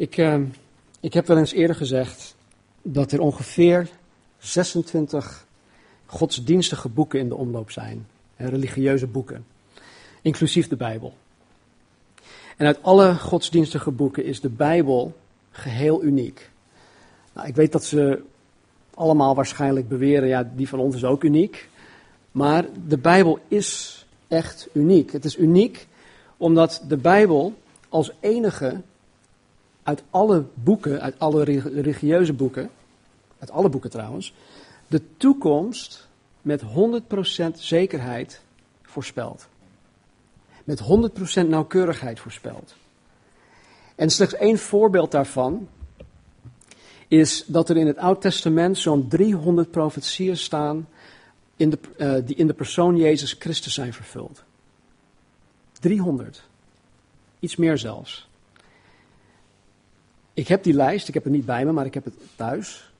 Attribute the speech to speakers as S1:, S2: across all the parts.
S1: Ik, uh, ik heb wel eens eerder gezegd dat er ongeveer 26 godsdienstige boeken in de omloop zijn. Religieuze boeken. Inclusief de Bijbel. En uit alle godsdienstige boeken is de Bijbel geheel uniek. Nou, ik weet dat ze allemaal waarschijnlijk beweren, ja, die van ons is ook uniek. Maar de Bijbel is echt uniek. Het is uniek omdat de Bijbel als enige uit alle boeken, uit alle religieuze boeken, uit alle boeken trouwens, de toekomst met 100% zekerheid voorspelt. Met 100% nauwkeurigheid voorspelt. En slechts één voorbeeld daarvan is dat er in het Oud Testament zo'n 300 profetieën staan in de, uh, die in de persoon Jezus Christus zijn vervuld. 300. Iets meer zelfs. Ik heb die lijst, ik heb het niet bij me, maar ik heb het thuis.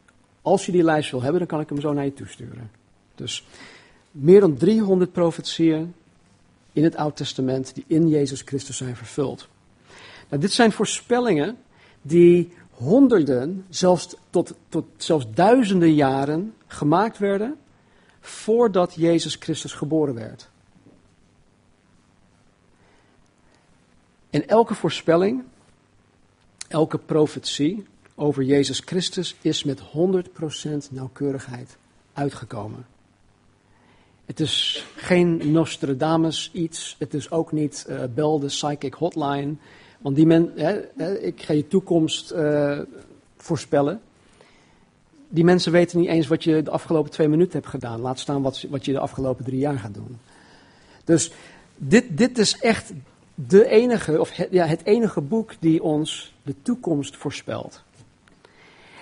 S1: Als je die lijst wil hebben, dan kan ik hem zo naar je toesturen. Dus meer dan 300 profetieën in het Oud Testament die in Jezus Christus zijn vervuld. Nou, dit zijn voorspellingen die honderden, zelfs tot, tot zelfs duizenden jaren gemaakt werden voordat Jezus Christus geboren werd. En elke voorspelling, elke profetie over Jezus Christus is met 100% nauwkeurigheid uitgekomen. Het is geen Nostradamus iets, het is ook niet uh, bel de psychic hotline, want die men, hè, hè, ik ga je toekomst uh, voorspellen. Die mensen weten niet eens wat je de afgelopen twee minuten hebt gedaan. Laat staan wat, wat je de afgelopen drie jaar gaat doen. Dus dit, dit is echt de enige, of het, ja, het enige boek die ons de toekomst voorspelt.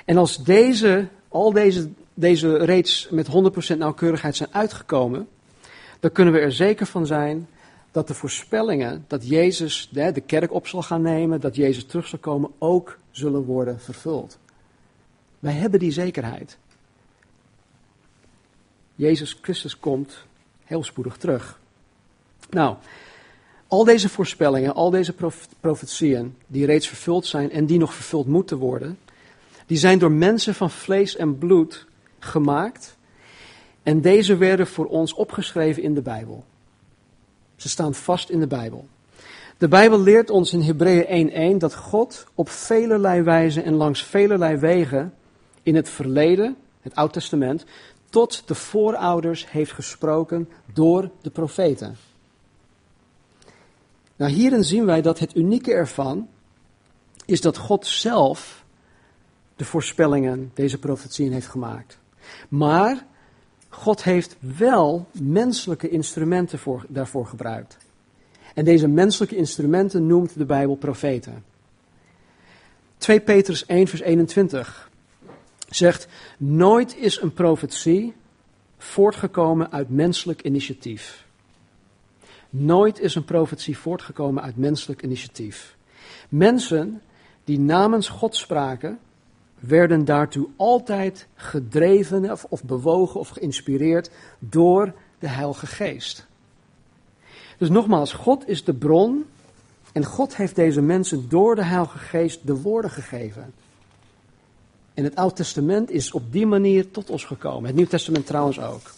S1: En als deze, al deze, deze reeds met 100% nauwkeurigheid zijn uitgekomen, dan kunnen we er zeker van zijn dat de voorspellingen dat Jezus de, de kerk op zal gaan nemen, dat Jezus terug zal komen, ook zullen worden vervuld. Wij hebben die zekerheid. Jezus Christus komt heel spoedig terug. Nou, al deze voorspellingen, al deze profetieën die reeds vervuld zijn en die nog vervuld moeten worden, die zijn door mensen van vlees en bloed gemaakt. En deze werden voor ons opgeschreven in de Bijbel. Ze staan vast in de Bijbel. De Bijbel leert ons in Hebreeën 1:1 dat God op velelei wijze en langs velelei wegen in het verleden, het Oud Testament, tot de voorouders heeft gesproken door de profeten. Nou, hierin zien wij dat het unieke ervan is dat God zelf de voorspellingen, deze profetieën heeft gemaakt. Maar God heeft wel menselijke instrumenten voor, daarvoor gebruikt. En deze menselijke instrumenten noemt de Bijbel profeten. 2 Petrus 1, vers 21 zegt: Nooit is een profetie voortgekomen uit menselijk initiatief. Nooit is een profetie voortgekomen uit menselijk initiatief. Mensen die namens God spraken, werden daartoe altijd gedreven of, of bewogen of geïnspireerd door de Heilige Geest. Dus nogmaals, God is de bron en God heeft deze mensen door de Heilige Geest de woorden gegeven. En het Oude Testament is op die manier tot ons gekomen. Het Nieuw Testament trouwens ook.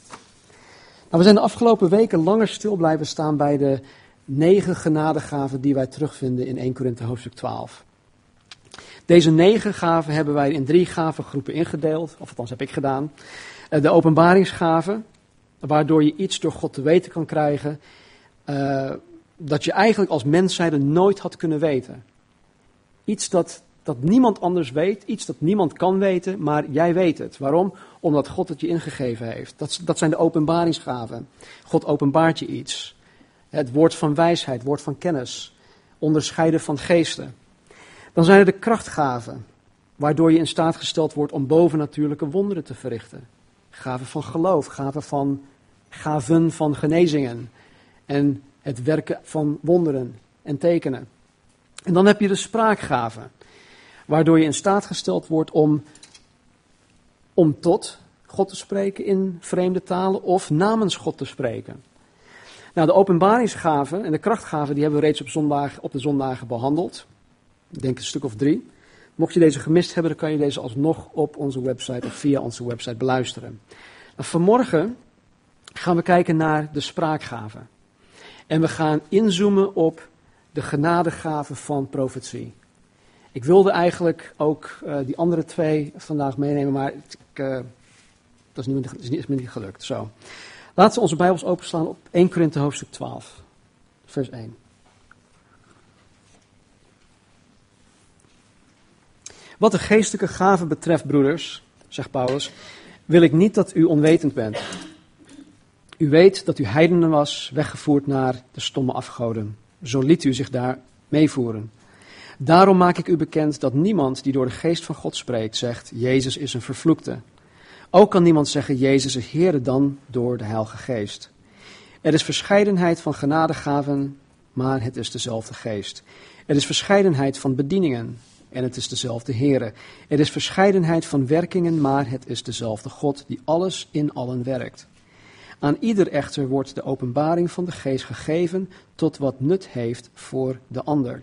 S1: Nou, we zijn de afgelopen weken langer stil blijven staan bij de negen genadegaven die wij terugvinden in 1 Korinthe hoofdstuk 12. Deze negen gaven hebben wij in drie gavengroepen ingedeeld, of althans heb ik gedaan. Eh, de openbaringsgaven, waardoor je iets door God te weten kan krijgen uh, dat je eigenlijk als mens zijde nooit had kunnen weten. Iets dat, dat niemand anders weet, iets dat niemand kan weten, maar jij weet het. Waarom? Omdat God het je ingegeven heeft. Dat, dat zijn de openbaringsgaven. God openbaart je iets. Het woord van wijsheid, het woord van kennis, onderscheiden van geesten. Dan zijn er de krachtgaven, waardoor je in staat gesteld wordt om bovennatuurlijke wonderen te verrichten. Gaven van geloof, gaven van, gaven van genezingen en het werken van wonderen en tekenen. En dan heb je de spraakgaven, waardoor je in staat gesteld wordt om, om tot God te spreken in vreemde talen of namens God te spreken. Nou, de openbaringsgaven en de krachtgaven die hebben we reeds op, zondag, op de zondagen behandeld. Ik denk een stuk of drie. Mocht je deze gemist hebben, dan kan je deze alsnog op onze website of via onze website beluisteren. Nou, vanmorgen gaan we kijken naar de spraakgaven. En we gaan inzoomen op de genadegave van profetie. Ik wilde eigenlijk ook uh, die andere twee vandaag meenemen, maar ik, uh, dat is, niet, me niet gelukt. Zo. Laten we onze Bijbels openslaan op 1 Korinthe hoofdstuk 12, vers 1. Wat de geestelijke gaven betreft, broeders, zegt Paulus, wil ik niet dat u onwetend bent. U weet dat u heidenen was, weggevoerd naar de stomme afgoden. Zo liet u zich daar meevoeren. Daarom maak ik u bekend dat niemand die door de geest van God spreekt, zegt, Jezus is een vervloekte. Ook kan niemand zeggen, Jezus is Heer dan door de Heilige Geest. Er is verscheidenheid van genadegaven, maar het is dezelfde Geest. Er is verscheidenheid van bedieningen, en het is dezelfde Heere. Er is verscheidenheid van werkingen, maar het is dezelfde God die alles in allen werkt. Aan ieder echter wordt de openbaring van de geest gegeven tot wat nut heeft voor de ander.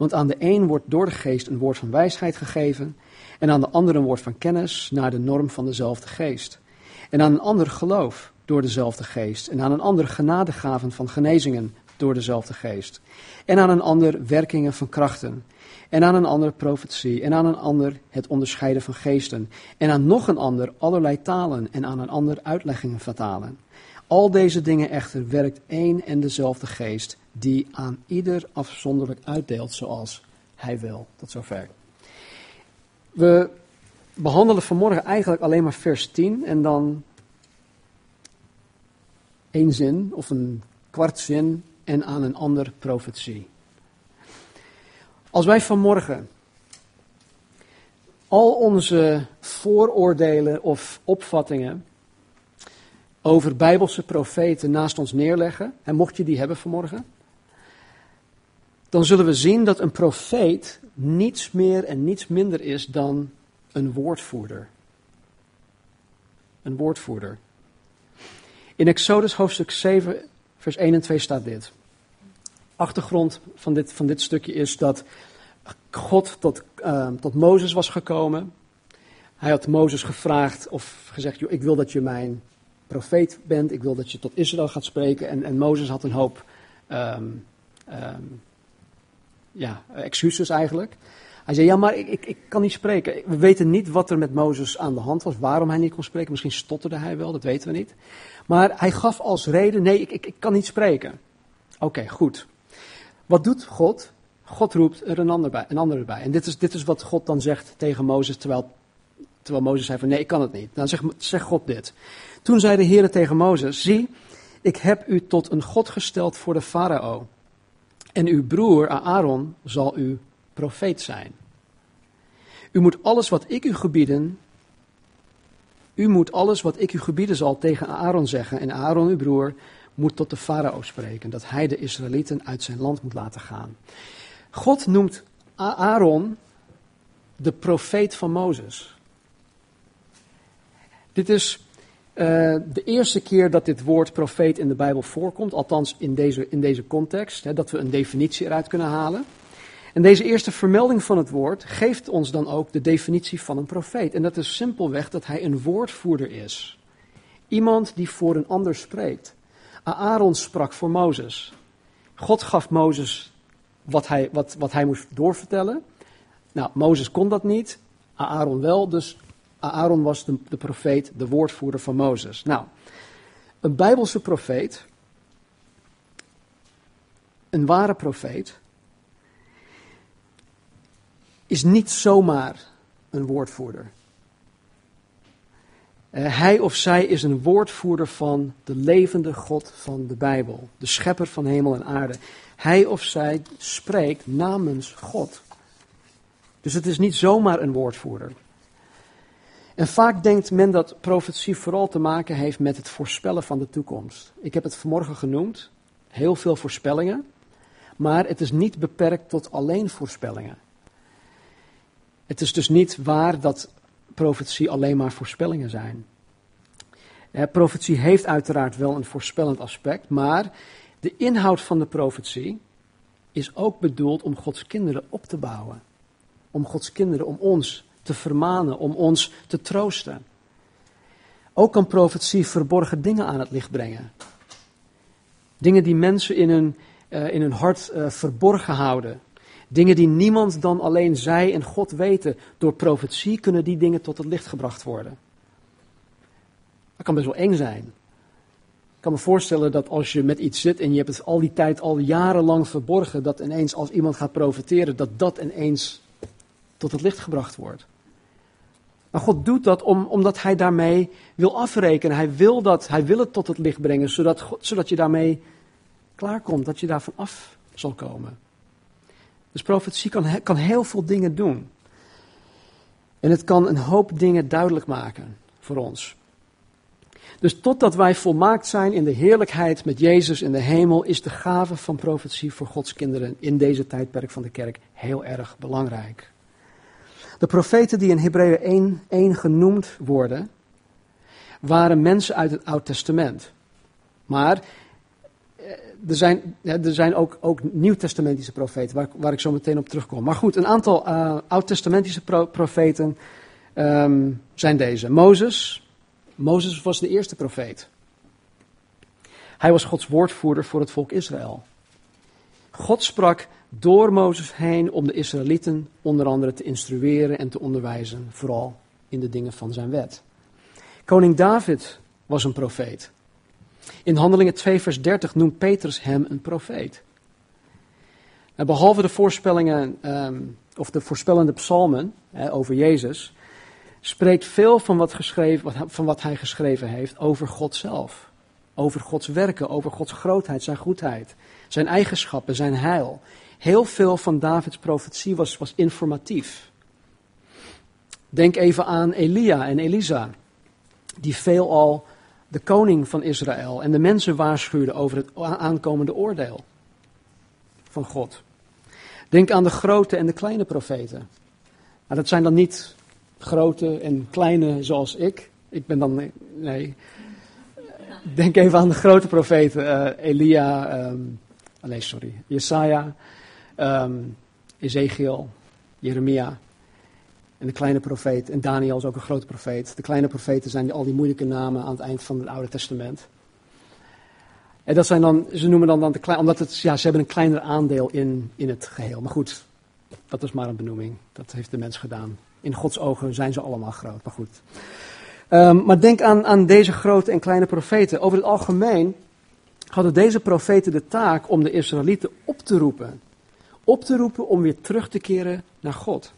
S1: Want aan de een wordt door de geest een woord van wijsheid gegeven, en aan de ander een woord van kennis naar de norm van dezelfde geest. En aan een ander geloof door dezelfde geest, en aan een ander genadegaven van genezingen door dezelfde geest. En aan een ander werkingen van krachten. En aan een ander profetie. En aan een ander het onderscheiden van geesten. En aan nog een ander allerlei talen. En aan een ander uitleggingen van talen. Al deze dingen echter werkt één en dezelfde geest, die aan ieder afzonderlijk uitdeelt zoals hij wil. Tot zover. We behandelen vanmorgen eigenlijk alleen maar vers 10 en dan één zin of een kwart zin en aan een ander profetie. Als wij vanmorgen al onze vooroordelen of opvattingen over bijbelse profeten naast ons neerleggen, en mocht je die hebben vanmorgen, dan zullen we zien dat een profeet niets meer en niets minder is dan een woordvoerder. Een woordvoerder. In Exodus hoofdstuk 7, vers 1 en 2 staat dit achtergrond van dit, van dit stukje is dat God tot, uh, tot Mozes was gekomen. Hij had Mozes gevraagd of gezegd, ik wil dat je mijn profeet bent, ik wil dat je tot Israël gaat spreken. En, en Mozes had een hoop um, um, ja, excuses eigenlijk. Hij zei, ja, maar ik, ik, ik, kan niet spreken. We weten niet wat er met Mozes aan de hand was, waarom hij niet kon spreken. Misschien stotterde hij wel, dat weten we niet. Maar hij gaf als reden, nee, ik, ik, ik kan niet spreken. Oké, goed. Wat doet God? God roept er een ander bij. Een ander bij. En dit is, dit is wat God dan zegt tegen Mozes, terwijl, terwijl Mozes zei van nee, ik kan het niet. Dan zegt, zegt God dit. Toen zei de Heer tegen Mozes, zie, ik heb u tot een God gesteld voor de farao. En uw broer Aaron zal uw profeet zijn. U moet alles wat ik u gebieden, u moet alles wat ik u gebieden zal tegen Aaron zeggen. En Aaron, uw broer, moet tot de farao spreken, dat hij de Israëlieten uit zijn land moet laten gaan. God noemt Aaron de profeet van Mozes. Dit is uh, de eerste keer dat dit woord profeet in de Bijbel voorkomt, althans in deze, in deze context, hè, dat we een definitie eruit kunnen halen. En deze eerste vermelding van het woord geeft ons dan ook de definitie van een profeet. En dat is simpelweg dat hij een woordvoerder is. Iemand die voor een ander spreekt. Aaron sprak voor Mozes. God gaf Mozes wat hij, wat, wat hij moest doorvertellen. Nou, Mozes kon dat niet, Aaron wel, dus Aaron was de, de profeet, de woordvoerder van Mozes. Nou, een bijbelse profeet, een ware profeet, is niet zomaar een woordvoerder. Uh, hij of zij is een woordvoerder van de levende God van de Bijbel, de schepper van hemel en aarde. Hij of zij spreekt namens God. Dus het is niet zomaar een woordvoerder. En vaak denkt men dat profetie vooral te maken heeft met het voorspellen van de toekomst. Ik heb het vanmorgen genoemd, heel veel voorspellingen, maar het is niet beperkt tot alleen voorspellingen. Het is dus niet waar dat profetie alleen maar voorspellingen zijn. Eh, profetie heeft uiteraard wel een voorspellend aspect, maar de inhoud van de profetie is ook bedoeld om Gods kinderen op te bouwen. om Gods kinderen, om ons te vermanen, om ons te troosten. Ook kan profetie verborgen dingen aan het licht brengen. Dingen die mensen in hun, uh, in hun hart uh, verborgen houden. Dingen die niemand dan alleen zij en God weten. Door profetie kunnen die dingen tot het licht gebracht worden. Dat kan best wel eng zijn. Ik kan me voorstellen dat als je met iets zit en je hebt het al die tijd al jarenlang verborgen, dat ineens als iemand gaat profeteren, dat dat ineens tot het licht gebracht wordt. Maar God doet dat om, omdat Hij daarmee wil afrekenen. Hij wil, dat, hij wil het tot het licht brengen, zodat, God, zodat je daarmee klaarkomt, dat je daarvan af zal komen. Dus profetie kan, kan heel veel dingen doen. En het kan een hoop dingen duidelijk maken voor ons. Dus totdat wij volmaakt zijn in de heerlijkheid met Jezus in de hemel, is de gave van profetie voor Gods kinderen in deze tijdperk van de kerk heel erg belangrijk. De profeten die in Hebreeën 1, 1 genoemd worden, waren mensen uit het Oud Testament. Maar eh, er zijn, er zijn ook, ook Nieuw-testamentische profeten, waar, waar, ik zo meteen op terugkom. Maar goed, een aantal uh, Oud-testamentische pro profeten um, zijn deze. Mozes. Mozes was de eerste profeet. Hij was Gods woordvoerder voor het volk Israël. God sprak door Mozes heen om de Israëlieten onder andere te instrueren en te onderwijzen, vooral in de dingen van zijn wet. Koning David was een profeet. In Handelingen 2, vers 30 noemt Petrus hem een profeet. En behalve de voorspellingen, um, of de voorspellende psalmen over Jezus, spreekt veel van wat, geschreven, van wat hij geschreven heeft over God zelf. Over Gods werken, over Gods grootheid, zijn goedheid, zijn eigenschappen, zijn heil. Heel veel van Davids profetie was, was informatief. Denk even aan Elia en Elisa, die veelal de koning van Israël en de mensen waarschuwden over het aankomende oordeel van God. Denk aan de grote en de kleine profeten. Nou, dat zijn dan niet grote en kleine zoals ik. Ik ben dan, nee. Denk even aan de grote profeten, uh, Elia, nee sorry, Jesaja, um, Ezekiel, Jeremia en de kleine profeet. En Daniel is ook een grote profeet. De kleine profeten zijn al die moeilijke namen aan het eind van het Oude Testament. En dat zijn dan, ze noemen dan, dan de klein, omdat het, ja, ze hebben een kleiner aandeel in, in het geheel. Maar goed, dat is maar een benoeming. Dat heeft de mens gedaan. In Gods ogen zijn ze allemaal groot, maar goed. Um, maar denk aan, aan deze grote en kleine profeten. Over het algemeen hadden deze profeten de taak om de Israëlieten op te roepen op te roepen om weer terug te keren naar God.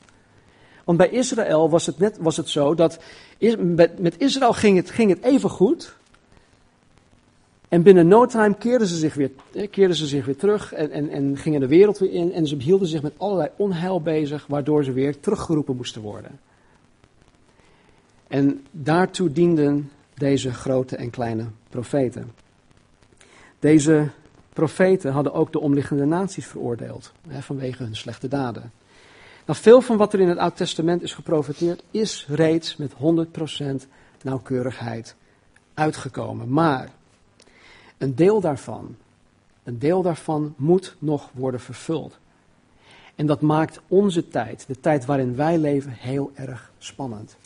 S1: Want bij Israël was het, net, was het zo dat met Israël ging het, ging het even goed. En binnen no time keerden ze zich weer, keerden ze zich weer terug en, en, en gingen de wereld weer in. En ze hielden zich met allerlei onheil bezig, waardoor ze weer teruggeroepen moesten worden. En daartoe dienden deze grote en kleine profeten. Deze profeten hadden ook de omliggende naties veroordeeld hè, vanwege hun slechte daden. Nou, veel van wat er in het Oud Testament is geprofeteerd is reeds met 100% nauwkeurigheid uitgekomen. Maar een deel daarvan, een deel daarvan moet nog worden vervuld. En dat maakt onze tijd, de tijd waarin wij leven, heel erg spannend.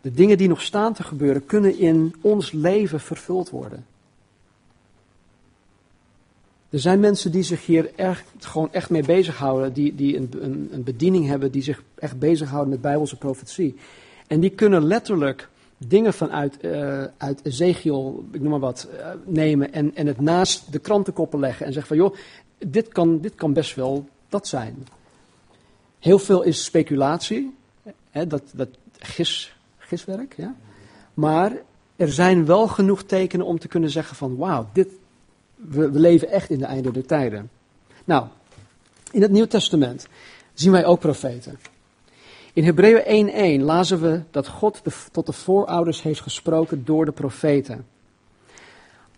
S1: De dingen die nog staan te gebeuren, kunnen in ons leven vervuld worden. Er zijn mensen die zich hier echt, gewoon echt mee bezighouden, die, die een, een, een bediening hebben, die zich echt bezighouden met bijbelse profetie. En die kunnen letterlijk dingen vanuit uh, uit Ezekiel, ik noem maar wat, uh, nemen en, en het naast de krantenkoppen leggen en zeggen van joh, dit kan, dit kan best wel dat zijn. Heel veel is speculatie, hè, dat, dat gis, giswerk, ja. Maar er zijn wel genoeg tekenen om te kunnen zeggen van wauw, dit, we, leven echt in de einde der tijden. Nou, in het Nieuw Testament zien wij ook profeten. In Hebreeën 1:1 lazen we dat God tot de voorouders heeft gesproken door de profeten.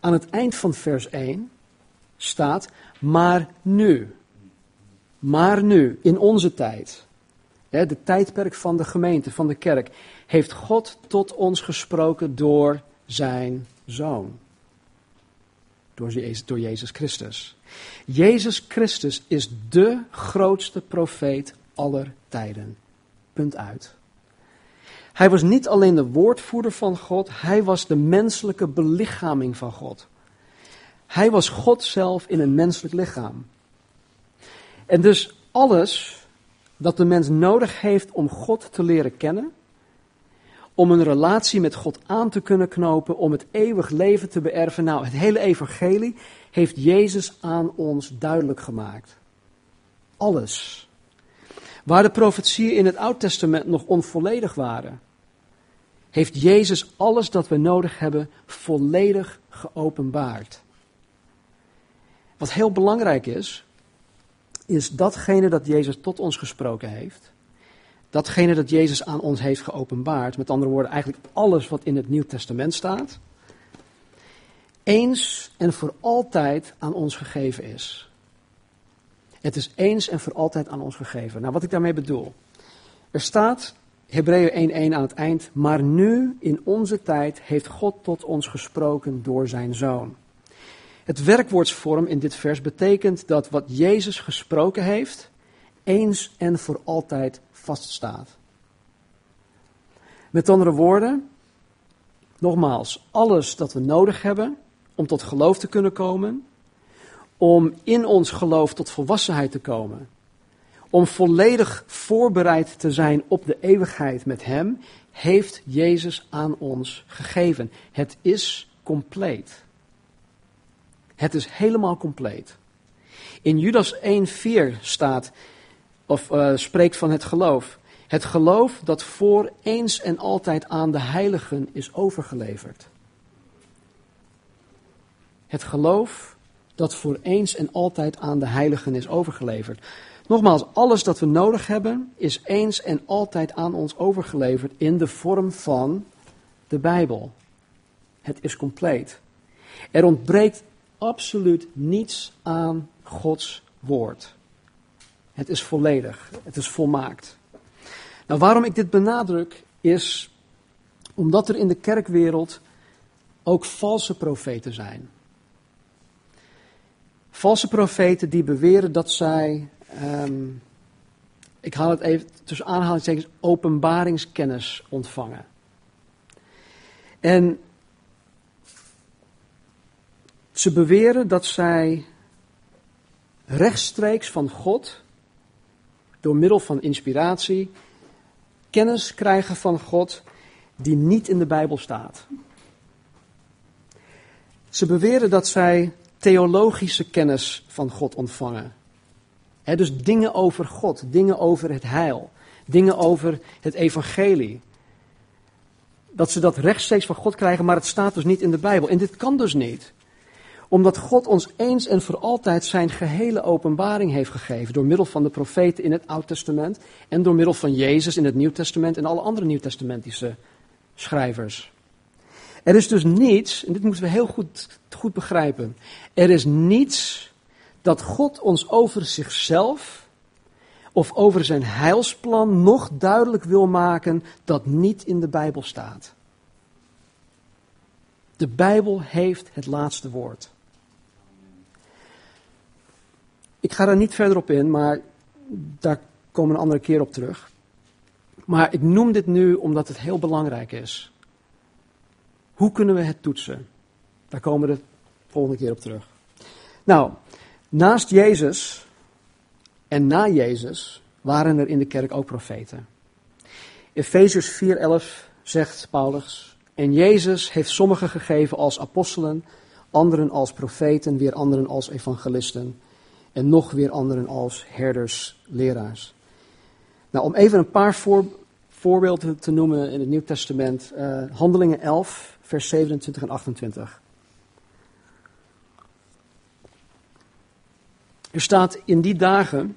S1: Aan het eind van vers 1 staat, maar nu, maar nu, in onze tijd, de tijdperk van de gemeente, van de kerk, heeft God tot ons gesproken door zijn zoon door Jezus, Christus. Jezus Christus is de grootste profeet aller tijden. Punt uit. Hij was niet alleen de woordvoerder van God, hij was de menselijke belichaming van God. Hij was God zelf in een menselijk lichaam. En dus alles dat de mens nodig heeft om God te leren kennen, om een relatie met God aan te kunnen knopen, om het eeuwig leven te beërven. Nou, het hele evangelie heeft Jezus aan ons duidelijk gemaakt. Alles. Waar de profetieën in het Oud Testament nog onvolledig waren, heeft Jezus alles dat we nodig hebben volledig geopenbaard. Wat heel belangrijk is, is datgene dat Jezus tot ons gesproken heeft, datgene dat Jezus aan ons heeft geopenbaard, met andere woorden eigenlijk alles wat in het Nieuw Testament staat, eens en voor altijd aan ons gegeven is. Het is eens en voor altijd aan ons gegeven. Nou, wat ik daarmee bedoel. Er staat Hebreeën 1:1 aan het eind, maar nu in onze tijd heeft God tot ons gesproken door zijn zoon. Het werkwoordsvorm in dit vers betekent dat wat Jezus gesproken heeft, eens en voor altijd vaststaat. Met andere woorden, nogmaals, alles dat we nodig hebben om tot geloof te kunnen komen, om in ons geloof tot volwassenheid te komen, om volledig voorbereid te zijn op de eeuwigheid met Hem, heeft Jezus aan ons gegeven. Het is compleet. Het is helemaal compleet. In Judas 1:4 staat, of uh, spreekt van het geloof. Het geloof dat voor eens en altijd aan de heiligen is overgeleverd. Het geloof dat voor eens en altijd aan de heiligen is overgeleverd. Nogmaals, alles dat we nodig hebben is eens en altijd aan ons overgeleverd in de vorm van de Bijbel. Het is compleet. Er ontbreekt absoluut niets aan Gods woord. Het is volledig, het is volmaakt. Nou, waarom ik dit benadruk is omdat er in de kerkwereld ook valse profeten zijn. Valse profeten die beweren dat zij, ehm, ik haal het even tussen aanhalingstekens, openbaringskennis ontvangen. En ze beweren dat zij rechtstreeks van God, door middel van inspiratie, kennis krijgen van God die niet in de Bijbel staat. Ze beweren dat zij theologische kennis van God ontvangen. dus dingen over God, dingen over het heil, dingen over het evangelie. Dat ze dat rechtstreeks van God krijgen, maar het staat dus niet in de Bijbel. En dit kan dus niet omdat God ons eens en voor altijd zijn gehele openbaring heeft gegeven. Door middel van de profeten in het Oud Testament. En door middel van Jezus in het Nieuw Testament en alle andere Nieuwtestamentische schrijvers. Er is dus niets, en dit moeten we heel goed, goed begrijpen. Er is niets dat God ons over zichzelf of over zijn heilsplan nog duidelijk wil maken dat niet in de Bijbel staat. De Bijbel heeft het laatste woord. Ik ga daar niet verder op in, maar daar komen we een andere keer op terug. Maar ik noem dit nu omdat het heel belangrijk is. Hoe kunnen we het toetsen? Daar komen we de volgende keer op terug. Nou, naast Jezus en na Jezus waren er in de kerk ook profeten. Efezus 4:11 zegt Paulus: En Jezus heeft sommigen gegeven als apostelen, anderen als profeten, weer anderen als evangelisten en nog weer anderen als herders, leraars. Nou, om even een paar voorbeelden te noemen in het Nieuw Testament. Uh, Handelingen 11, vers 27 en 28. Er staat, in die dagen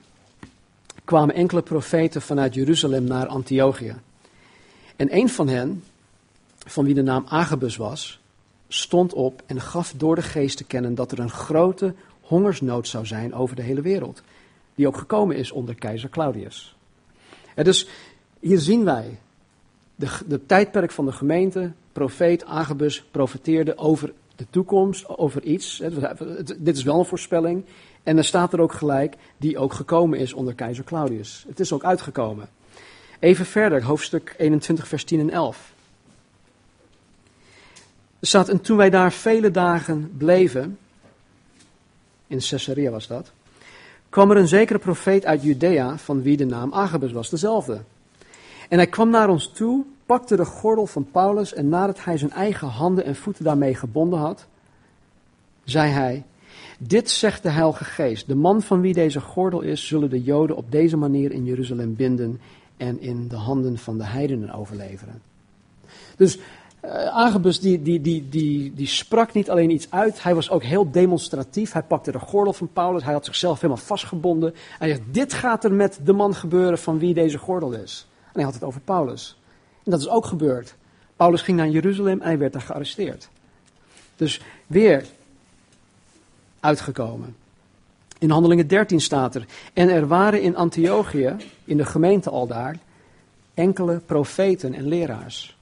S1: kwamen enkele profeten vanuit Jeruzalem naar Antiochië. En een van hen, van wie de naam Agabus was, stond op en gaf door de geest te kennen dat er een grote hongersnood zou zijn over de hele wereld. Die ook gekomen is onder keizer Claudius. Dus hier zien wij de, de tijdperk van de gemeente. Profeet Agabus profeteerde over de toekomst, over iets. Dit is wel een voorspelling. En dan staat er ook gelijk, die ook gekomen is onder keizer Claudius. Het is ook uitgekomen. Even verder, hoofdstuk 21, vers 10 en 11. Er staat, en toen wij daar vele dagen bleven, in Caesarea was dat, kwam er een zekere profeet uit Judea, van wie de naam Agabus was, dezelfde. En hij kwam naar ons toe, pakte de gordel van Paulus en nadat hij zijn eigen handen en voeten daarmee gebonden had, zei hij, dit zegt de Heilige Geest, de man van wie deze gordel is, zullen de Joden op deze manier in Jeruzalem binden en in de handen van de heidenen overleveren. Dus Agabus die, die, die, die, die sprak niet alleen iets uit, hij was ook heel demonstratief. Hij pakte de gordel van Paulus, hij had zichzelf helemaal vastgebonden. Hij zegt, dit gaat er met de man gebeuren van wie deze gordel is. En hij had het over Paulus. En dat is ook gebeurd. Paulus ging naar Jeruzalem en hij werd daar gearresteerd. Dus weer uitgekomen. In Handelingen 13 staat er, en er waren in Antiochië, in de gemeente al daar, enkele profeten en leraars.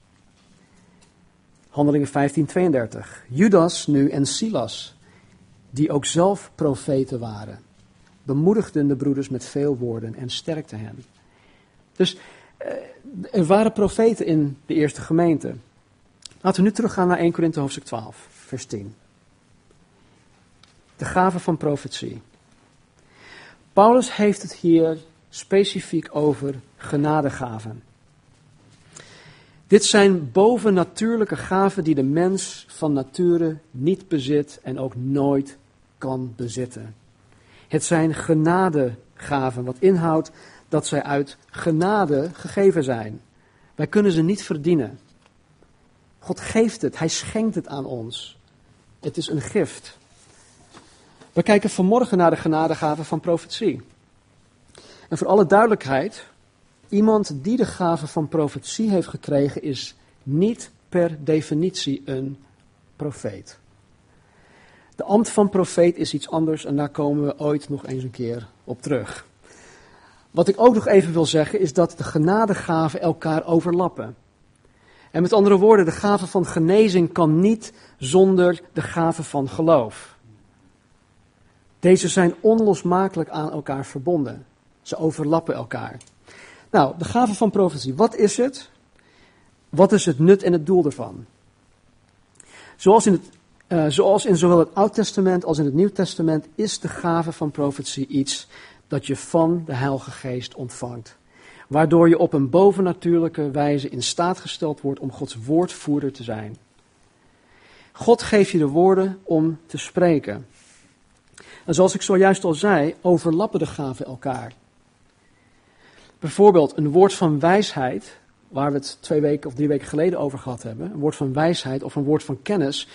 S1: Handelingen 15, 32. Judas nu en Silas, die ook zelf profeten waren, bemoedigden de broeders met veel woorden en sterkten hen. Dus eh, er waren profeten in de eerste gemeente. Laten we nu teruggaan naar 1 Korinthe hoofdstuk 12, vers 10. De gave van profetie. Paulus heeft het hier specifiek over genadegaven. Dit zijn bovennatuurlijke gaven die de mens van nature niet bezit en ook nooit kan bezitten. Het zijn genadegaven, wat inhoudt dat zij uit genade gegeven zijn. Wij kunnen ze niet verdienen. God geeft het, Hij schenkt het aan ons. Het is een gift. We kijken vanmorgen naar de genadegaven van profetie. En voor alle duidelijkheid, iemand die de gave van profetie heeft gekregen is niet per definitie een profeet. De ambt van profeet is iets anders en daar komen we ooit nog eens een keer op terug. Wat ik ook nog even wil zeggen is dat de genadegaven elkaar overlappen. En met andere woorden, de gave van genezing kan niet zonder de gave van geloof. Deze zijn onlosmakelijk aan elkaar verbonden. Ze overlappen elkaar. Nou, de gave van profetie. Wat is het? Wat is het nut en het doel ervan? Zoals in, het, uh, zoals in zowel het Oud Testament als in het Nieuw Testament is de gave van profetie iets dat je van de Heilige Geest ontvangt. Waardoor je op een bovennatuurlijke wijze in staat gesteld wordt om Gods woordvoerder te zijn. God geeft je de woorden om te spreken. En zoals ik zojuist al zei, overlappen de gaven elkaar. Bijvoorbeeld een woord van wijsheid, waar we het twee weken of drie weken geleden over gehad hebben, een woord van wijsheid of een woord van kennis,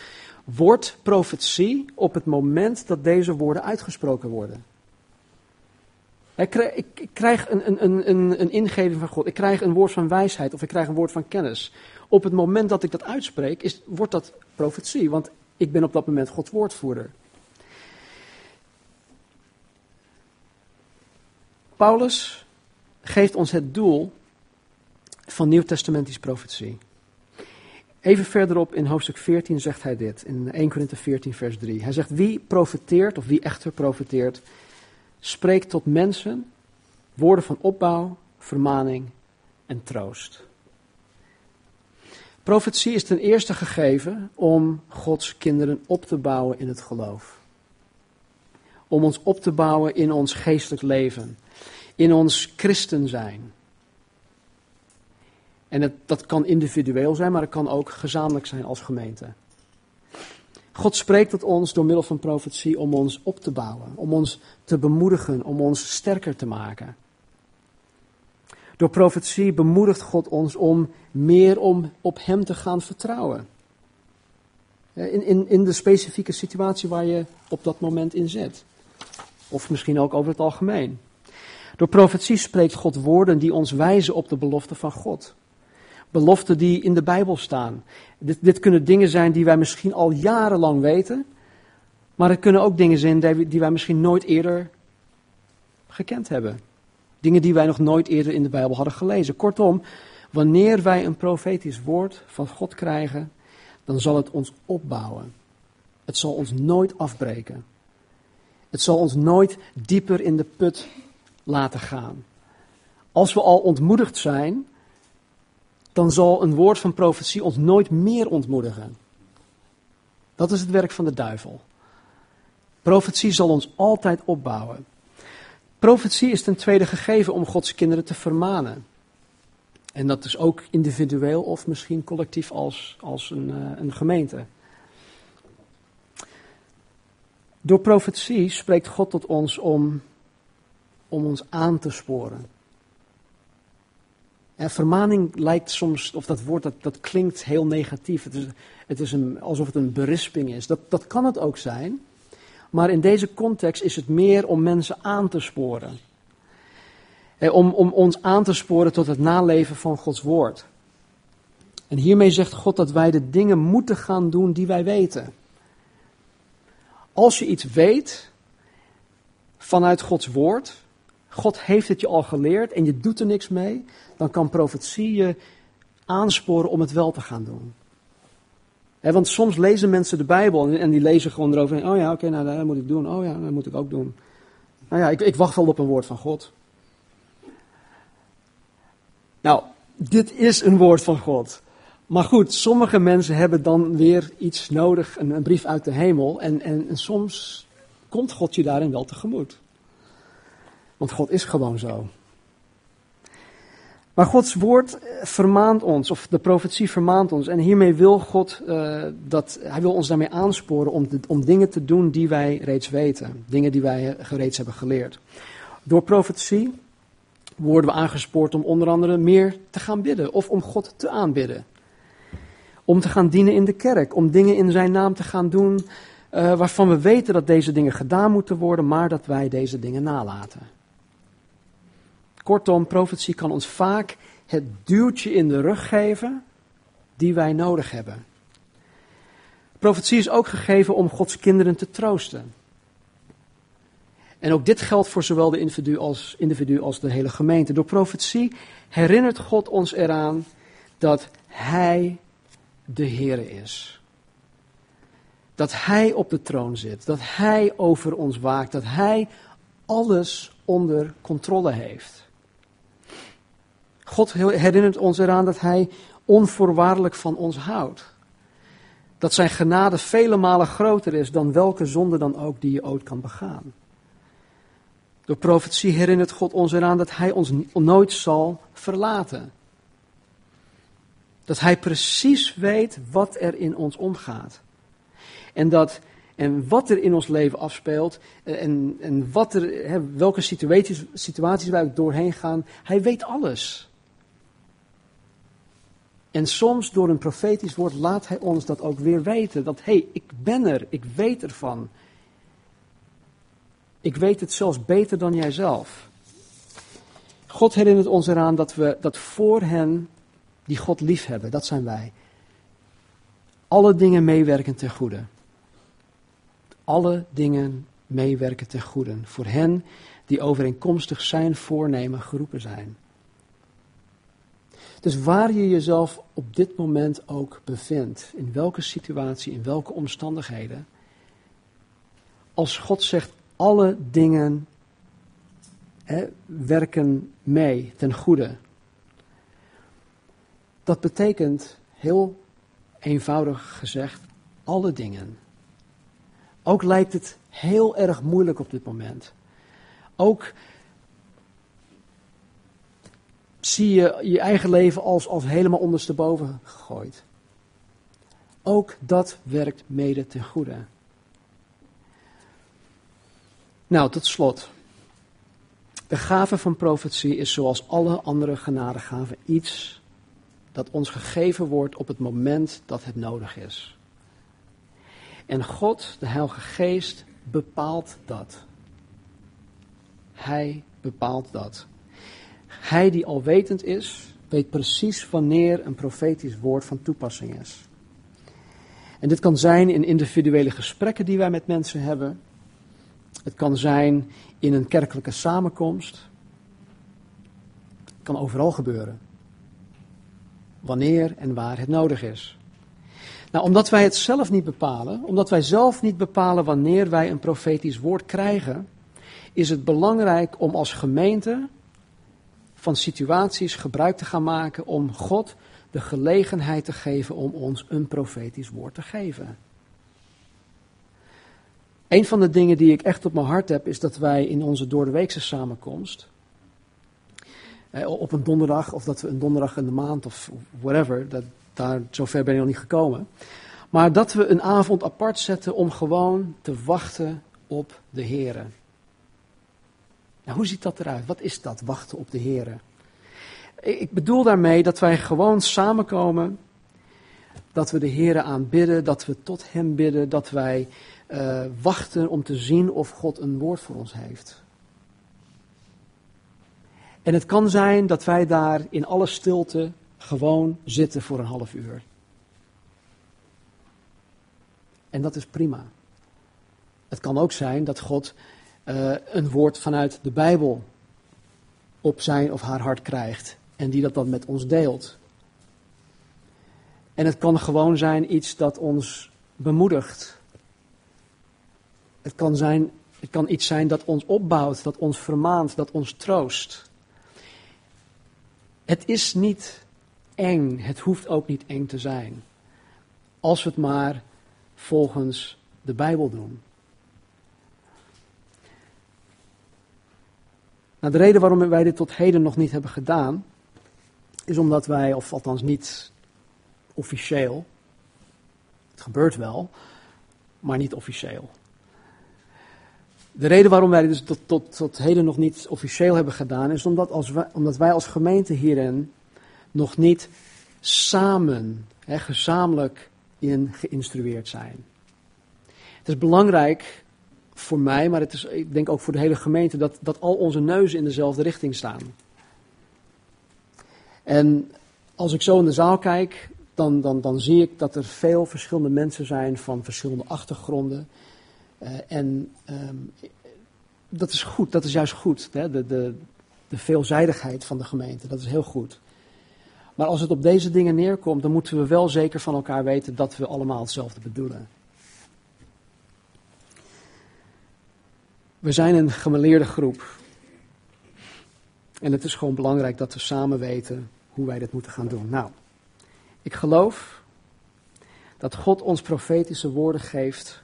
S1: wordt profetie op het moment dat deze woorden uitgesproken worden. Ik krijg een, een, een, een ingeving van God, ik krijg een woord van wijsheid of ik krijg een woord van kennis. Op het moment dat ik dat uitspreek, is, wordt dat profetie, want ik ben op dat moment Gods woordvoerder. Paulus geeft ons het doel van Nieuw-testamentische profetie. Even verderop in hoofdstuk 14 zegt hij dit, in 1 Korinthe 14 vers 3. Hij zegt, wie profeteert, of wie echter profeteert, spreekt tot mensen woorden van opbouw, vermaning en troost. Profetie is ten eerste gegeven om Gods kinderen op te bouwen in het geloof. Om ons op te bouwen in ons geestelijk leven in ons christen zijn. En het, dat kan individueel zijn, maar het kan ook gezamenlijk zijn als gemeente. God spreekt tot ons door middel van profetie om ons op te bouwen, om ons te bemoedigen, om ons sterker te maken. Door profetie bemoedigt God ons om meer om op Hem te gaan vertrouwen. In, in, in de specifieke situatie waar je op dat moment in zit. Of misschien ook over het algemeen. Door profetie spreekt God woorden die ons wijzen op de belofte van God. Beloften die in de Bijbel staan. Dit, dit kunnen dingen zijn die wij misschien al jarenlang weten. Maar het kunnen ook dingen zijn die wij misschien nooit eerder gekend hebben. Dingen die wij nog nooit eerder in de Bijbel hadden gelezen. Kortom, wanneer wij een profetisch woord van God krijgen, dan zal het ons opbouwen. Het zal ons nooit afbreken. Het zal ons nooit dieper in de put laten gaan. Als we al ontmoedigd zijn, dan zal een woord van profetie ons nooit meer ontmoedigen. Dat is het werk van de duivel. Profetie zal ons altijd opbouwen. Profetie is ten tweede gegeven om Gods kinderen te vermanen. En dat is ook individueel of misschien collectief als, als een, uh, een gemeente. Door profetie spreekt God tot ons om, om ons aan te sporen. En vermaning lijkt soms, of dat woord dat, dat klinkt heel negatief. Het is, het is een, alsof het een berisping is. Dat, dat kan het ook zijn. Maar in deze context is het meer om mensen aan te sporen. Om, om ons aan te sporen tot het naleven van Gods woord. En hiermee zegt God dat wij de dingen moeten gaan doen die wij weten. Als je iets weet vanuit Gods woord, God heeft het je al geleerd en je doet er niks mee, dan kan profetie je aansporen om het wel te gaan doen. want soms lezen mensen de Bijbel en, die lezen gewoon erover. Oh ja, oké, nou dat moet ik doen. Oh ja, dat moet ik ook doen. Nou ja, ik, ik wacht wel op een woord van God. Nou, dit is een woord van God. Maar goed, sommige mensen hebben dan weer iets nodig, een, een brief uit de hemel. En, en, en soms komt God je daarin wel tegemoet. Want God is gewoon zo. Maar Gods woord eh, vermaant ons, of de profetie vermaant ons. En hiermee wil God, uh, dat, hij wil ons daarmee aansporen om, om dingen te doen die wij reeds weten. Dingen die wij reeds hebben geleerd. Door profetie worden we aangespoord om onder andere meer te gaan bidden of om God te aanbidden. Om te gaan dienen in de kerk, om dingen in zijn naam te gaan doen waarvan we weten dat deze dingen gedaan moeten worden, maar dat wij deze dingen nalaten. Kortom, profetie kan ons vaak het duwtje in de rug geven die wij nodig hebben. Profetie is ook gegeven om Gods kinderen te troosten. En ook dit geldt voor zowel de individu als, individu als de hele gemeente. Door profetie herinnert God ons eraan dat Hij de Heer is. Dat Hij op de troon zit, dat Hij over ons waakt, dat Hij alles onder controle heeft. God herinnert ons eraan dat Hij onvoorwaardelijk van ons houdt. Dat Zijn genade vele malen groter is dan welke zonde dan ook die je ooit kan begaan. Door profetie herinnert God ons eraan dat Hij ons nooit zal verlaten. Dat Hij precies weet wat er in ons omgaat. En, dat, en wat er in ons leven afspeelt eh, en, en wat er, welke situaties, situaties wij doorheen gaan, Hij weet alles. En soms door een profetisch woord laat Hij ons dat ook weer weten. Dat hé, hey, ik ben er, ik weet ervan. Ik weet het zelfs beter dan jijzelf. God herinnert ons eraan dat we dat voor hen die God lief hebben, dat zijn wij, alle dingen meewerken ten goede. Alle dingen meewerken ten goede. Voor hen die overeenkomstig zijn voornemen geroepen zijn. Dus waar je jezelf op dit moment ook bevindt, in welke situatie, in welke omstandigheden, als God zegt alle dingen hè, werken mee ten goede. Dat betekent heel eenvoudig gezegd alle dingen. Ook lijkt het heel erg moeilijk op dit moment. Ook zie je je eigen leven als, als helemaal ondersteboven gegooid. Ook dat werkt mede ten goede. Nou, tot slot. De gave van profetie is zoals alle andere genadegaven iets dat ons gegeven wordt op het moment dat het nodig is. En God, de Heilige Geest, bepaalt dat. Hij bepaalt dat. Hij die alwetend is, weet precies wanneer een profetisch woord van toepassing is. En dit kan zijn in individuele gesprekken die wij met mensen hebben. Het kan zijn in een kerkelijke samenkomst. Het kan overal gebeuren. Wanneer en waar het nodig is. Nou, omdat wij het zelf niet bepalen, omdat wij zelf niet bepalen wanneer wij een profetisch woord krijgen, is het belangrijk om als gemeente van situaties gebruik te gaan maken om God de gelegenheid te geven om ons een profetisch woord te geven. Een van de dingen die ik echt op mijn hart heb, is dat wij in onze doordeweekse samenkomst, eh, op een donderdag, of dat we een donderdag in de maand of whatever, dat, daar, zover ben ik nog niet gekomen. Maar dat we een avond apart zetten om gewoon te wachten op de Heren. Nou, hoe ziet dat eruit? Wat is dat, wachten op de Heren? Ik bedoel daarmee dat wij gewoon samenkomen, dat we de Heren aanbidden, dat we tot Hem bidden, dat wij uh, wachten om te zien of God een woord voor ons heeft. En het kan zijn dat wij daar in alle stilte gewoon zitten voor een half uur. En dat is prima. Het kan ook zijn dat God uh, een woord vanuit de Bijbel op zijn of haar hart krijgt en die dat dan met ons deelt. En het kan gewoon zijn iets dat ons bemoedigt. Het kan, zijn, het kan iets zijn dat ons opbouwt, dat ons vermaant, dat ons troost. Het is niet eng, het hoeft ook niet eng te zijn. Als we het maar volgens de Bijbel doen. Nou, de reden waarom wij dit tot heden nog niet hebben gedaan, is omdat wij, of althans niet officieel, het gebeurt wel, maar niet officieel. De reden waarom wij dit dus tot, tot, tot heden nog niet officieel hebben gedaan, is omdat, als wij, omdat wij als gemeente hierin nog niet samen, hè, gezamenlijk in geïnstrueerd zijn. Het is belangrijk voor mij, maar het is, ik denk ook voor de hele gemeente, dat, dat al onze neuzen in dezelfde richting staan. En als ik zo in de zaal kijk, dan, dan, dan zie ik dat er veel verschillende mensen zijn van verschillende achtergronden. Uh, en um, dat is goed, dat is juist goed. Hè? De, de, de veelzijdigheid van de gemeente, dat is heel goed. Maar als het op deze dingen neerkomt, dan moeten we wel zeker van elkaar weten dat we allemaal hetzelfde bedoelen. We zijn een gemeleerde groep. En het is gewoon belangrijk dat we samen weten hoe wij dit moeten gaan doen. Nou, ik geloof dat God ons profetische woorden geeft,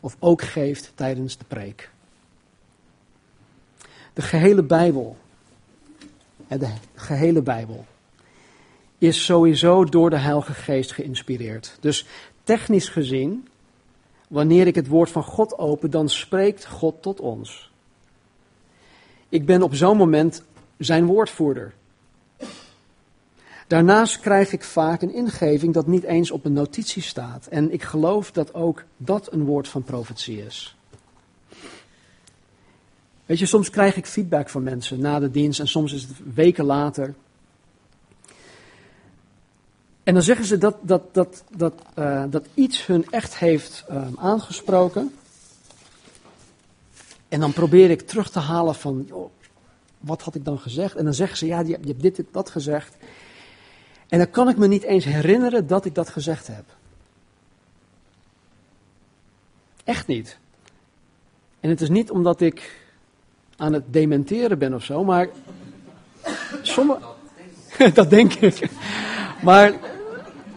S1: of ook geeft tijdens de preek. De gehele Bijbel, de gehele Bijbel, is sowieso door de Heilige Geest geïnspireerd. Dus technisch gezien, wanneer ik het woord van God open, dan spreekt God tot ons. Ik ben op zo'n moment zijn woordvoerder. Daarnaast krijg ik vaak een ingeving dat niet eens op een notitie staat. En ik geloof dat ook dat een woord van profetie is. Weet je, soms krijg ik feedback van mensen na de dienst en soms is het weken later. En dan zeggen ze dat, dat, dat, dat, uh, dat iets hun echt heeft uh, aangesproken. En dan probeer ik terug te halen van, wat had ik dan gezegd? En dan zeggen ze, ja, je hebt dit, dit, dat gezegd. En dan kan ik me niet eens herinneren dat ik dat gezegd heb. Echt niet. En het is niet omdat ik aan het dementeren ben of zo, maar sommige. dat denk ik. Maar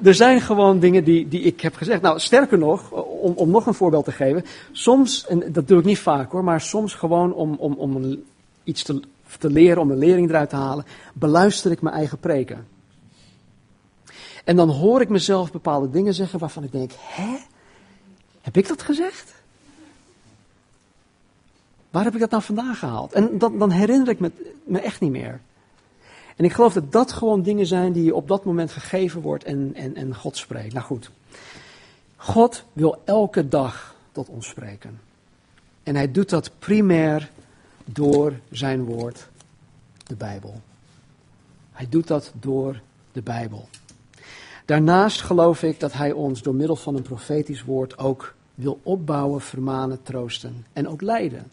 S1: er zijn gewoon dingen die, die ik heb gezegd. Nou, sterker nog, om, om nog een voorbeeld te geven. Soms, en dat doe ik niet vaak hoor, maar soms gewoon om, om, om iets te, te leren, om een lering eruit te halen, beluister ik mijn eigen preken. En dan hoor ik mezelf bepaalde dingen zeggen waarvan ik denk, hè? Heb ik dat gezegd? Waar heb ik dat nou vandaan gehaald? En dan, dan herinner ik me, me echt niet meer. En ik geloof dat dat gewoon dingen zijn die je op dat moment gegeven wordt en, en, en God spreekt. Nou goed, God wil elke dag tot ons spreken. En hij doet dat primair door zijn woord, de Bijbel. Hij doet dat door de Bijbel. Daarnaast geloof ik dat hij ons door middel van een profetisch woord ook wil opbouwen, vermanen, troosten en ook leiden.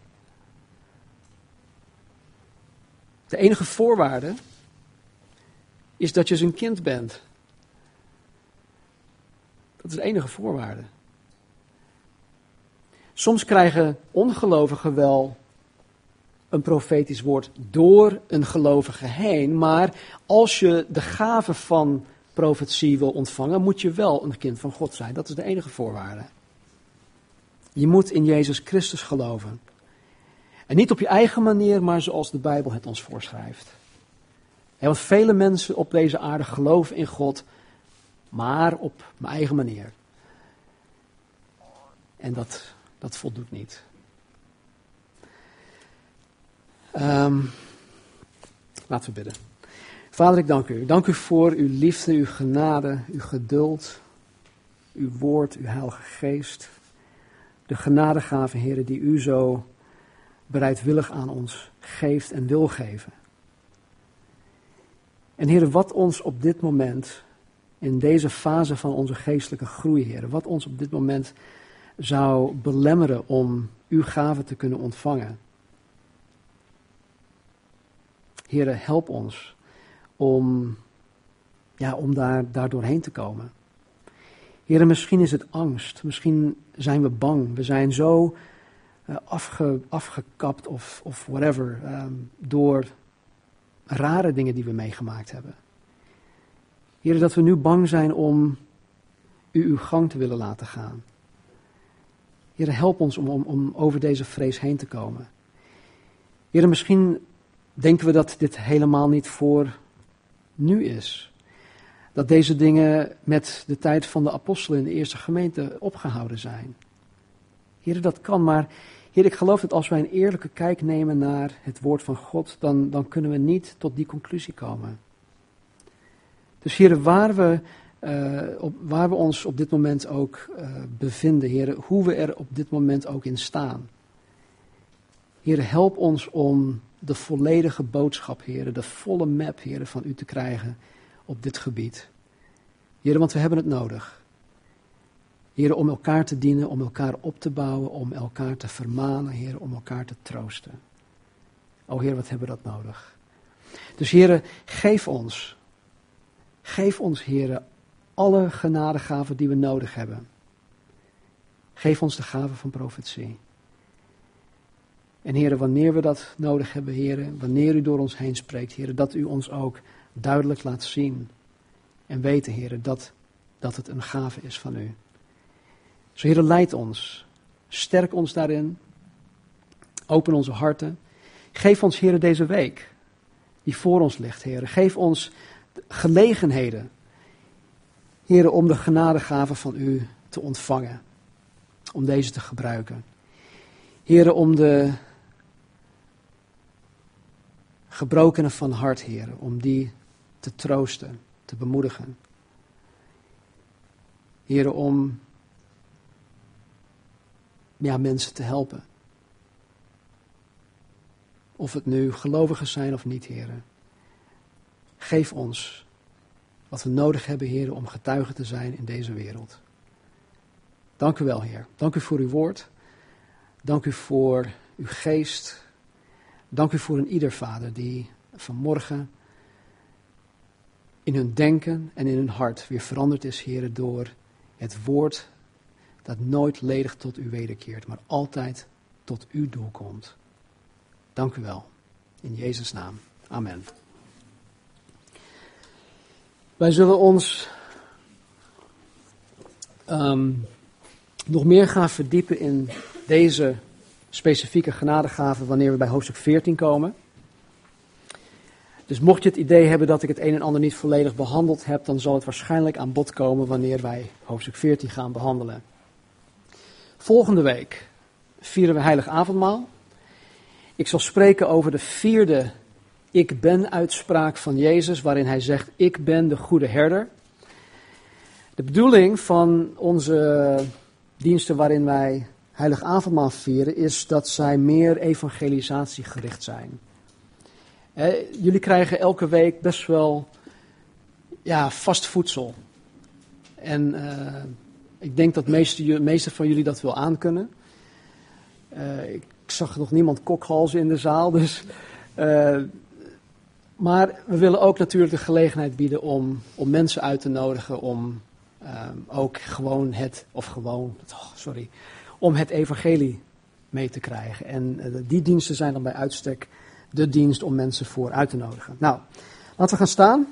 S1: De enige voorwaarde is dat je zijn kind bent. Dat is de enige voorwaarde. Soms krijgen ongelovigen wel een profetisch woord door een gelovige heen, maar als je de gave van profetie wil ontvangen, moet je wel een kind van God zijn. Dat is de enige voorwaarde. Je moet in Jezus Christus geloven. En niet op je eigen manier, maar zoals de Bijbel het ons voorschrijft. Want vele mensen op deze aarde geloven in God, maar op mijn eigen manier. En dat, dat voldoet niet. Um, laten we bidden. Vader, ik dank u. Dank u voor uw liefde, uw genade, uw geduld, uw woord, uw heilige geest. De genadegave, heren, die u zo bereidwillig aan ons geeft en wil geven. En heren, wat ons op dit moment, in deze fase van onze geestelijke groei, heren, wat ons op dit moment zou belemmeren om uw gave te kunnen ontvangen. Heren, help ons om, ja, om daar, daar doorheen te komen. Heren, misschien is het angst, misschien zijn we bang, we zijn zo uh, afge, afgekapt of, of whatever um, door rare dingen die we meegemaakt hebben. Heren, dat we nu bang zijn om u uw gang te willen laten gaan. Heren, help ons om, om, om over deze vrees heen te komen. Heren, misschien denken we dat dit helemaal niet voor nu is. Dat deze dingen met de tijd van de apostelen in de eerste gemeente opgehouden zijn. Heer, dat kan, maar Heer, ik geloof dat als wij een eerlijke kijk nemen naar het woord van God, dan, dan kunnen we niet tot die conclusie komen. Dus Heer, waar we, op, waar we ons op dit moment ook uh, bevinden, Heer, hoe we er op dit moment ook in staan. Heer, help ons om de volledige boodschap, heren, de volle map, heren, van u te krijgen op dit gebied. Heren, want we hebben het nodig. Heren, om elkaar te dienen, om elkaar op te bouwen, om elkaar te vermanen, heren, om elkaar te troosten. O Heer, wat hebben we dat nodig? Dus heren, geef ons, geef ons, heren, alle genadegaven die we nodig hebben. Geef ons de gave van profetie. En heren, wanneer we dat nodig hebben, heren, wanneer u door ons heen spreekt, heren, dat u ons ook duidelijk laat zien en weten, heren, dat, dat het een gave is van u. Zo, heren, leid ons. Sterk ons daarin. Open onze harten. Geef ons, heren, deze week die voor ons ligt, heren. Geef ons gelegenheden, heren, om de genadegaven van u te ontvangen. Om deze te gebruiken. Heren, om de gebrokenen van hart, Heer, om die te troosten, te bemoedigen. Heer, om ja, mensen te helpen. Of het nu gelovigen zijn of niet, Heer. Geef ons wat we nodig hebben, Heer, om getuigen te zijn in deze wereld. Dank u wel, Heer. Dank u voor uw woord. Dank u voor uw geest. Dank u voor een ieder vader die vanmorgen in hun denken en in hun hart weer veranderd is, heren, door het woord dat nooit ledig tot u wederkeert, maar altijd tot uw doel komt. Dank u wel. In Jezus' naam. Amen. Wij zullen ons um, nog meer gaan verdiepen in deze specifieke genadegaven wanneer we bij hoofdstuk 14 komen. Dus mocht je het idee hebben dat ik het een en ander niet volledig behandeld heb, dan zal het waarschijnlijk aan bod komen wanneer wij hoofdstuk 14 gaan behandelen. Volgende week vieren we Heilig Avondmaal. Ik zal spreken over de vierde Ik ben uitspraak van Jezus, waarin hij zegt: Ik ben de goede herder. De bedoeling van onze diensten waarin wij heilig avondmaal vieren, is dat zij meer evangelisatiegericht zijn. jullie krijgen elke week best wel ja, vast voedsel. En uh, ik denk dat de meeste, meeste, van jullie dat wel aankunnen. Uh, ik zag nog niemand kokhalzen in de zaal, dus... Uh, maar we willen ook natuurlijk de gelegenheid bieden om, om mensen uit te nodigen om ehm, ook gewoon het, of gewoon, oh, sorry, om het evangelie mee te krijgen. En eh, die diensten zijn dan bij uitstek de dienst om mensen voor uit te nodigen. Nou, laten we gaan staan.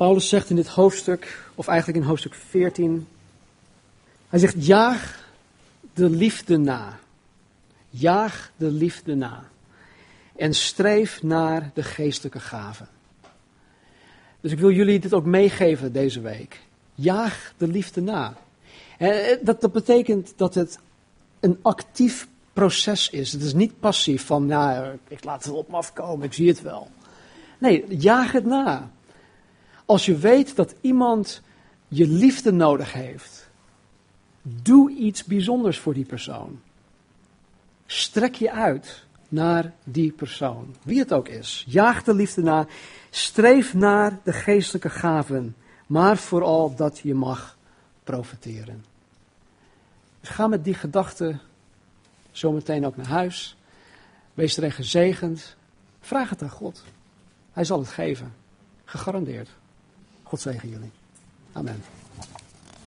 S1: Paulus zegt in dit hoofdstuk, of eigenlijk in hoofdstuk 14, hij zegt: jaag de liefde na. Jaag de liefde na. En streef naar de geestelijke gaven. Dus ik wil jullie dit ook meegeven deze week. Jaag de liefde na. Dat, dat betekent dat het een actief proces is. Het is niet passief van, nou, ik laat het op me afkomen, ik zie het wel. Nee, jaag het na. Als je weet dat iemand je liefde nodig heeft, doe iets bijzonders voor die persoon. Strek je uit naar die persoon, wie het ook is. Jaag de liefde na, streef naar de geestelijke gaven, maar vooral dat je mag profiteren. Dus ga met die gedachte zometeen ook naar huis. Wees erin gezegend. Vraag het aan God. Hij zal het geven. Gegarandeerd. God zegen jullie. Amen.